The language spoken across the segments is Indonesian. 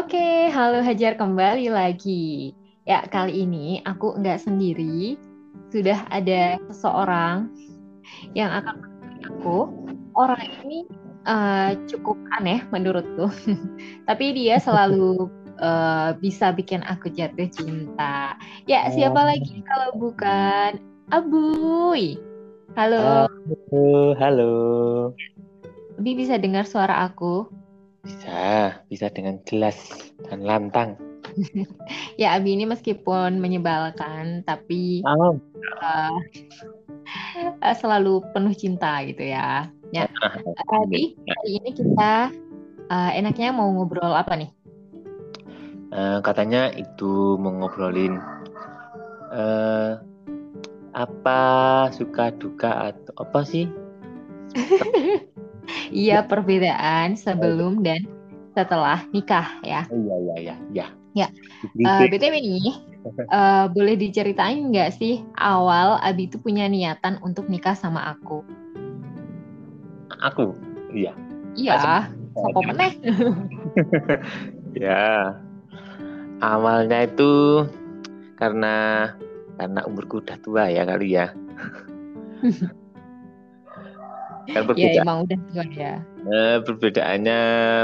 Oke, halo Hajar kembali lagi. Ya, kali ini aku nggak sendiri. Sudah ada seseorang yang akan aku. Orang ini uh, cukup aneh menurutku. Tapi dia selalu uh, bisa bikin aku jatuh cinta. Ya, siapa lagi kalau bukan Abuy. Halo. Halo, halo. Abi bisa dengar suara aku? Bisa, bisa dengan jelas dan lantang. ya, Abi ini meskipun menyebalkan, tapi oh. uh, selalu penuh cinta gitu ya. Ya, Abi, hari ini kita uh, enaknya mau ngobrol apa nih? Uh, katanya itu mau ngobrolin uh, apa suka duka atau apa sih? Iya perbedaan sebelum dan setelah nikah ya. Iya iya iya. Ya. Ya. Uh, btw ini uh, boleh diceritain nggak sih awal Abi itu punya niatan untuk nikah sama aku? Aku, iya. Iya. Sopo meneh? ya. Awalnya itu karena karena umurku udah tua ya kali ya. kan berbeda. Ya emang udah tua ya. Eh, perbedaannya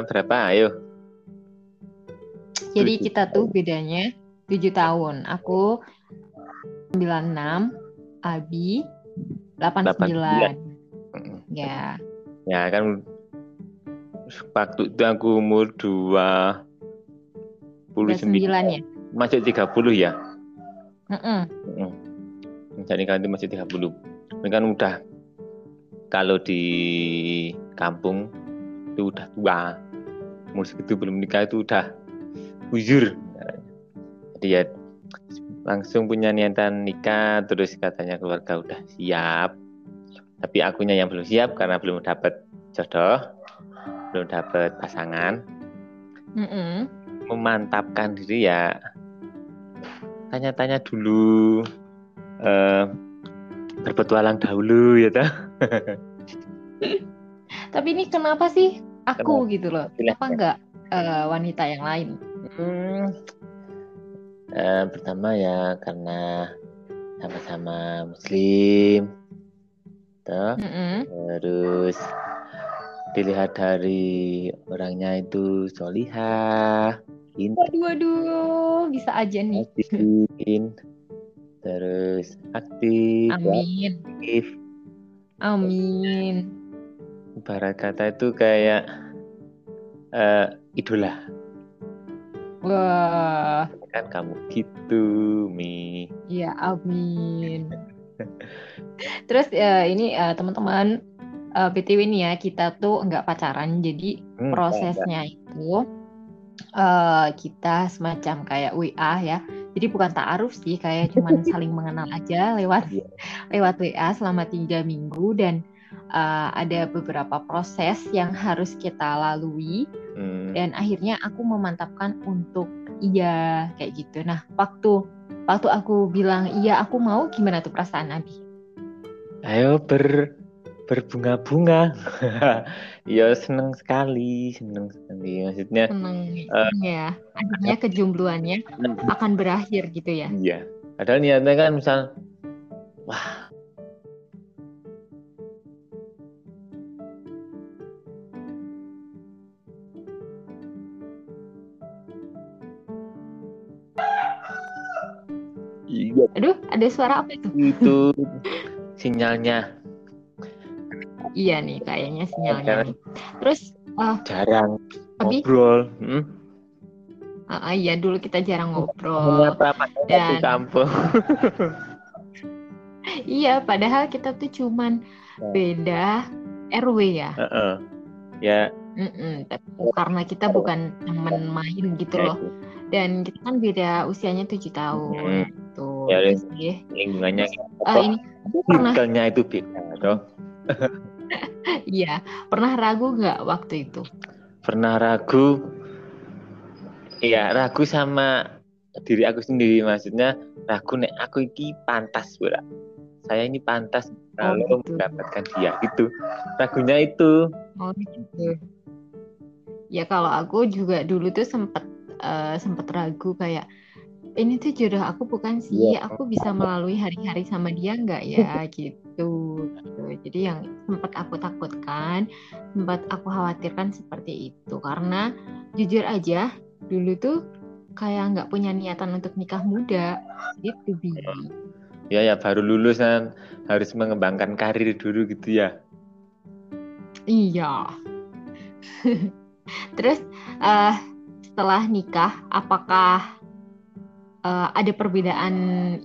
berapa? Ayo. Jadi kita tuh bedanya 7 tahun. Aku 96, Abi 89. 89. Ya. Ya kan waktu itu aku umur 2 29 ya. Masih 30 ya? Heeh. Uh -uh. Jadi kan masih 30. Ini kan udah kalau di kampung itu udah tua. Umur segitu belum nikah itu udah bujur. Jadi ya langsung punya niatan nikah terus katanya keluarga udah siap. Tapi akunya yang belum siap karena belum dapat jodoh belum dapat pasangan. Mm -mm. memantapkan diri ya. Tanya-tanya dulu uh, berpetualang dahulu ya toh Tapi ini kenapa sih aku kenapa? gitu loh? Kenapa enggak uh, wanita yang lain? Hmm, uh, pertama ya karena sama-sama Muslim, toh. Mm -hmm. Terus dilihat dari orangnya itu solihah, Waduh, waduh, bisa aja nih. terus aktif, Amin. aktif, Amin. Ibarat kata itu kayak uh, idola. Wah. Kan kamu gitu, Mi. Iya, amin. Terus uh, ini uh, teman-teman uh, BTW ini ya, kita tuh nggak pacaran, jadi hmm, prosesnya enggak. itu uh, kita semacam kayak WA ya. Jadi bukan taaruf sih, kayak cuman saling mengenal aja lewat yeah. lewat WA selama tiga minggu dan uh, ada beberapa proses yang harus kita lalui hmm. dan akhirnya aku memantapkan untuk iya kayak gitu. Nah waktu waktu aku bilang iya aku mau gimana tuh perasaan Abi? Ayo ber berbunga-bunga. ya seneng sekali, seneng sekali. Maksudnya seneng uh, ya. Akhirnya kejombloannya akan berakhir gitu ya. Iya. Padahal niatnya kan misal wah ada suara apa itu? Itu sinyalnya Iya nih kayaknya sinyalnya. Nih. Terus uh, jarang Abi? ngobrol. Hmm? Uh, uh, iya dulu kita jarang ngobrol. Dan kampung. iya, padahal kita tuh cuman nah. beda RW ya. Uh -uh. Ya. Mm -mm, tapi karena kita bukan teman main gitu loh. Dan kita kan beda usianya tujuh tahun. Hmm. Tuh. Ya, lingkungannya. Uh, ini pernah. itu beda, dong. Iya, pernah ragu nggak waktu itu? Pernah ragu. Iya, ragu sama diri aku sendiri maksudnya ragu nek aku ini pantas pula. Saya ini pantas kalau oh, gitu. mendapatkan dia itu. Ragunya itu. Oh gitu. Ya kalau aku juga dulu tuh sempet uh, sempat ragu kayak ini tuh jodoh aku bukan sih, yeah. aku bisa melalui hari-hari sama dia nggak ya gitu, gitu. Jadi yang sempat aku takutkan, sempat aku khawatirkan seperti itu karena jujur aja dulu tuh kayak nggak punya niatan untuk nikah muda gitu bi. Ya ya baru lulus kan harus mengembangkan karir dulu gitu ya. Iya. Terus uh, setelah nikah apakah uh, ada perbedaan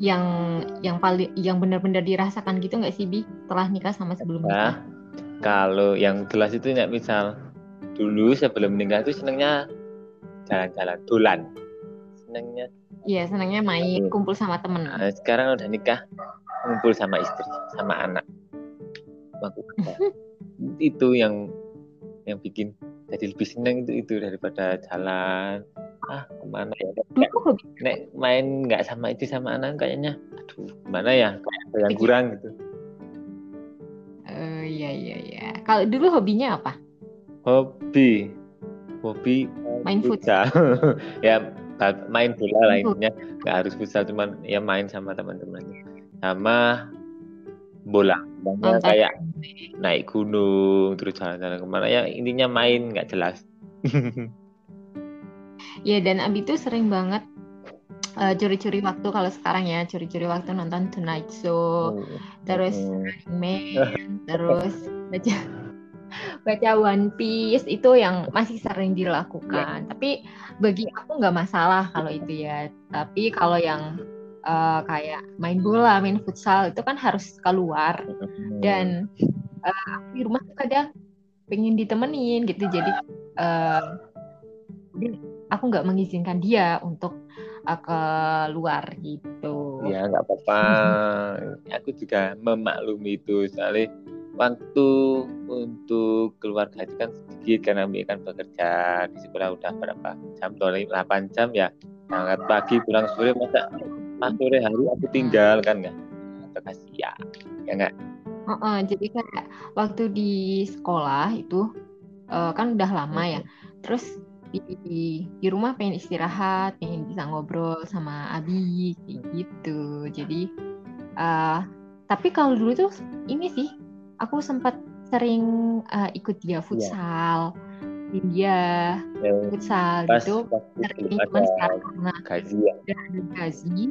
yang yang paling yang benar-benar dirasakan gitu nggak sih bi? Setelah nikah sama sebelum nikah? Nah, kalau yang jelas itu nggak misal dulu sebelum nikah itu senangnya jalan-jalan tulan senangnya iya senangnya main kumpul sama temen. Nah, sekarang udah nikah kumpul sama istri sama anak. Itu yang yang bikin jadi lebih seneng itu itu daripada jalan ah ke mana ya? Dulu nek main nggak sama itu sama anak kayaknya. Aduh mana ya? Kayak yang kurang gitu. Uh, iya iya iya. Kalau dulu hobinya apa? Hobi. Hobi main futsal. ya main bola lainnya nggak harus futsal cuman ya main sama teman-teman sama bola. Banyak kayak naik gunung terus jalan-jalan ke mana. Ya intinya main nggak jelas Iya dan Abi tuh sering banget uh, curi-curi waktu kalau sekarang ya curi-curi waktu nonton Tonight Show, oh. terus anime, terus baca baca One Piece itu yang masih sering dilakukan. Yeah. Tapi bagi aku nggak masalah kalau itu ya. Tapi kalau yang uh, kayak main bola, main futsal itu kan harus keluar dan uh, di rumah tuh kadang pengen ditemenin gitu. Jadi uh, aku nggak mengizinkan dia untuk uh, keluar gitu. Ya nggak apa-apa. aku juga memaklumi itu. Soalnya waktu untuk keluarga itu kan sedikit karena kami kan bekerja di sekolah udah berapa jam? 8 jam ya? Sangat pagi pulang sore masa pas sore hari aku tinggal kan nggak? Atau kasihan ya nggak? Uh -uh, jadi kayak waktu di sekolah itu uh, kan udah lama ya. Terus di, di rumah pengen istirahat, pengen bisa ngobrol sama Abi kayak gitu. Jadi uh, tapi kalau dulu tuh ini sih aku sempat sering uh, ikut dia iya. futsal. Yeah. Dia yeah. futsal pas, gitu. Sering cuman sekarang karena gaji ya. ada gaji.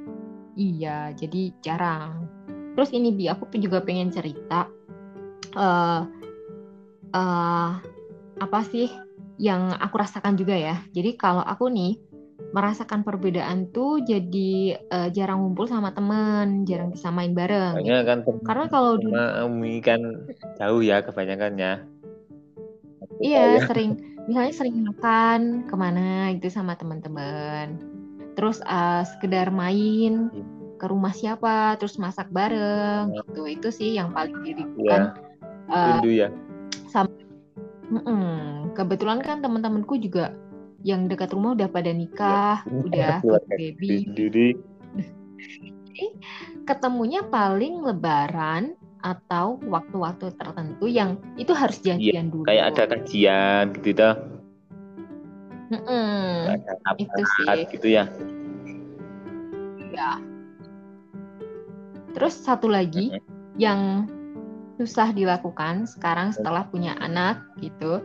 Iya, jadi jarang. Terus ini bi aku juga pengen cerita uh, uh, apa sih yang aku rasakan juga ya. Jadi kalau aku nih merasakan perbedaan tuh jadi uh, jarang ngumpul sama teman, jarang bisa main bareng. Gitu. kan Karena kalau dulu Umi kan jauh ya kebanyakan ya. Iya, ya. sering misalnya sering makan ke mana gitu sama teman-teman. Terus uh, sekedar main ke rumah siapa, terus masak bareng iya. gitu. Itu sih yang paling dirindukan. Ya. Uh, ya. Mm-mm. Kebetulan kan teman-temanku juga yang dekat rumah udah pada nikah, ya. udah baby. Jadi ketemunya paling lebaran atau waktu-waktu tertentu yang itu harus iya, janjian ya, dulu. Kayak ada kajian gitu dah. Mm itu sih. Gitu ya. Ya. Terus satu lagi mm-hmm. yang susah dilakukan sekarang setelah punya anak gitu.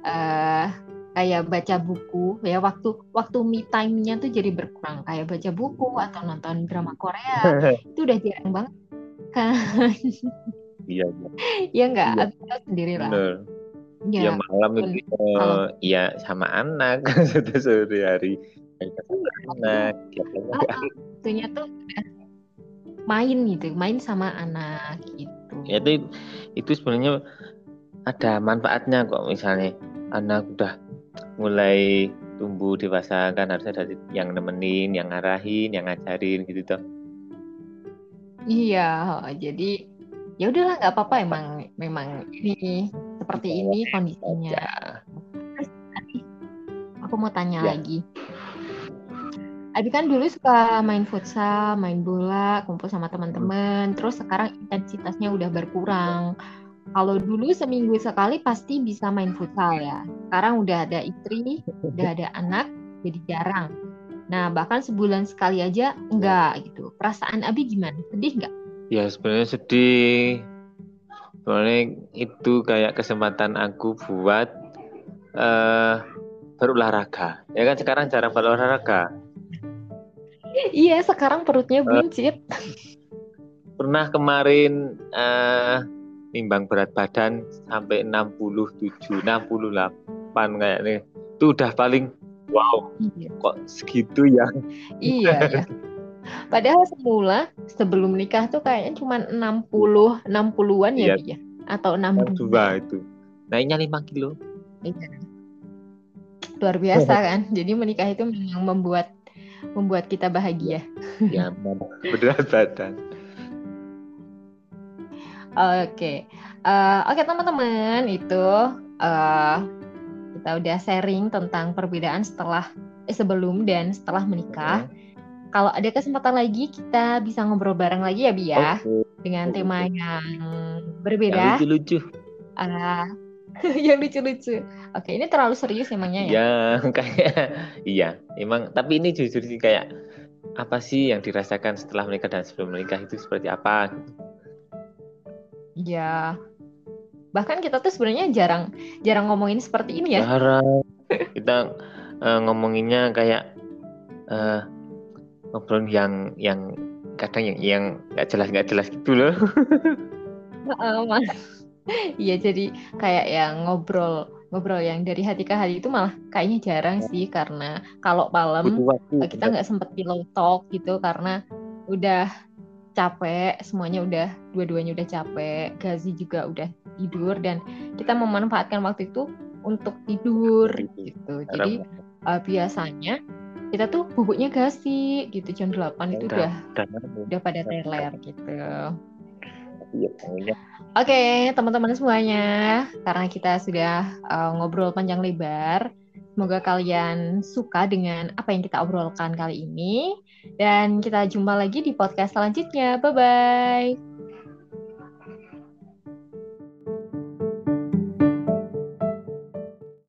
Uh, kayak baca buku ya waktu waktu me time-nya tuh jadi berkurang. Kayak baca buku atau nonton drama Korea itu udah jarang banget kan? Iya ya enggak iya. aku sendiri lah. Ya, ya malam itu uh, ya sama anak sudah sehari hari sama anak ya, uh, tuh main gitu main sama anak gitu itu itu sebenarnya ada manfaatnya kok misalnya anak udah mulai tumbuh dewasa kan harusnya dari yang nemenin yang ngarahin yang ngajarin gitu toh. Iya jadi ya udahlah nggak apa-apa emang memang ini seperti iya, ini kondisinya aku mau tanya ya. lagi Abi kan dulu suka main futsal, main bola, kumpul sama teman-teman. Terus sekarang intensitasnya udah berkurang. Kalau dulu seminggu sekali pasti bisa main futsal ya. Sekarang udah ada istri, udah ada anak. jadi jarang. Nah bahkan sebulan sekali aja enggak gitu. Perasaan Abi gimana? Sedih nggak? Ya sebenarnya sedih. Soalnya itu kayak kesempatan aku buat uh, berolahraga. Ya kan sekarang jarang berolahraga. Iya sekarang perutnya eh, buncit. Pernah kemarin uh, nimbang berat badan sampai 67, 68 kayaknya. Itu udah paling wow. Iya. Kok segitu ya? Iya, ya. Padahal semula sebelum nikah tuh kayaknya cuma 60 60-an ya, iya. ya atau 62 itu. Naiknya 5 kilo. Iya. Luar biasa kan. Jadi menikah itu memang membuat membuat kita bahagia. Ya, berat badan. Oke, uh, oke teman-teman itu uh, kita udah sharing tentang perbedaan setelah eh, sebelum dan setelah menikah. Okay. Kalau ada kesempatan lagi kita bisa ngobrol bareng lagi ya Bi ya okay. dengan tema yang berbeda. Yang lucu-lucu. Uh, yang lucu-lucu. Oke, ini terlalu serius emangnya ya? Ya, kayak iya, emang. Tapi ini jujur sih kayak apa sih yang dirasakan setelah menikah dan sebelum menikah itu seperti apa? Ya. Bahkan kita tuh sebenarnya jarang jarang ngomongin seperti ini ya. Jarang. Kita uh, ngomonginnya kayak uh, ngobrol yang yang kadang yang yang nggak jelas nggak jelas gitu loh. Iya jadi kayak yang ngobrol ngobrol yang dari hati ke hati itu malah kayaknya jarang sih karena kalau malam kita nggak sempet pillow talk gitu karena udah capek, semuanya udah dua-duanya udah capek, Gazi juga udah tidur dan kita memanfaatkan waktu itu untuk tidur gitu. Jadi uh, biasanya kita tuh bubuknya Gazi gitu jam 8 itu udah udah, udah pada teler gitu. Iya, Oke, okay, teman-teman semuanya, karena kita sudah uh, ngobrol panjang lebar, Semoga kalian suka dengan apa yang kita obrolkan kali ini. Dan kita jumpa lagi di podcast selanjutnya. Bye-bye.